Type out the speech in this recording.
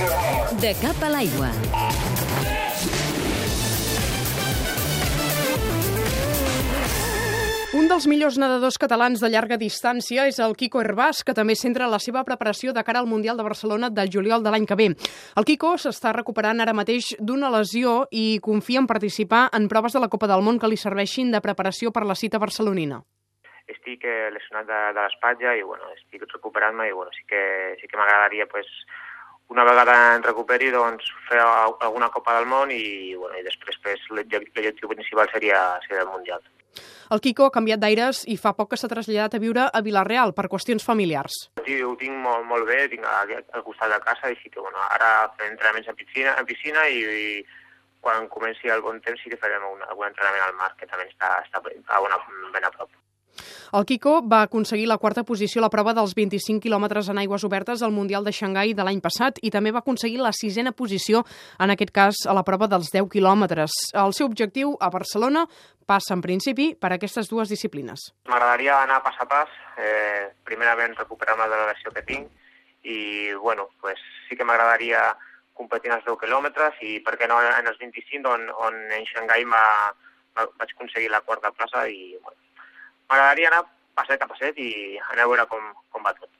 De cap a l'aigua. Un dels millors nedadors catalans de llarga distància és el Kiko Herbàs, que també centra la seva preparació de cara al Mundial de Barcelona del juliol de l'any que ve. El Kiko s'està recuperant ara mateix d'una lesió i confia en participar en proves de la Copa del Món que li serveixin de preparació per la cita barcelonina. Estic eh, lesionat de, de l'espatlla i bueno, estic recuperant-me i bueno, sí que, sí que m'agradaria pues, una vegada en recuperi doncs, fer alguna Copa del Món i, bueno, i després pues, l'objectiu principal seria, seria el Mundial. El Quico ha canviat d'aires i fa poc que s'ha traslladat a viure a Vilareal per qüestions familiars. Sí, ho tinc molt, molt bé, tinc al costat de casa i sí que bueno, ara fem entrenaments en piscina, en piscina i, i quan comenci el bon temps sí que farem un, algun entrenament al mar, que també està, està a bona, ben a prop. El Kiko va aconseguir la quarta posició a la prova dels 25 quilòmetres en aigües obertes al Mundial de Xangai de l'any passat i també va aconseguir la sisena posició, en aquest cas, a la prova dels 10 quilòmetres. El seu objectiu a Barcelona passa, en principi, per aquestes dues disciplines. M'agradaria anar pas a pas, eh, primerament recuperar-me de la lesió que tinc i, bueno, pues, sí que m'agradaria competir en els 10 quilòmetres i, per què no, en els 25, on, on en Xangai vaig aconseguir la quarta plaça i, bueno, m'agradaria anar passet a passet i anar a veure com, com va tot.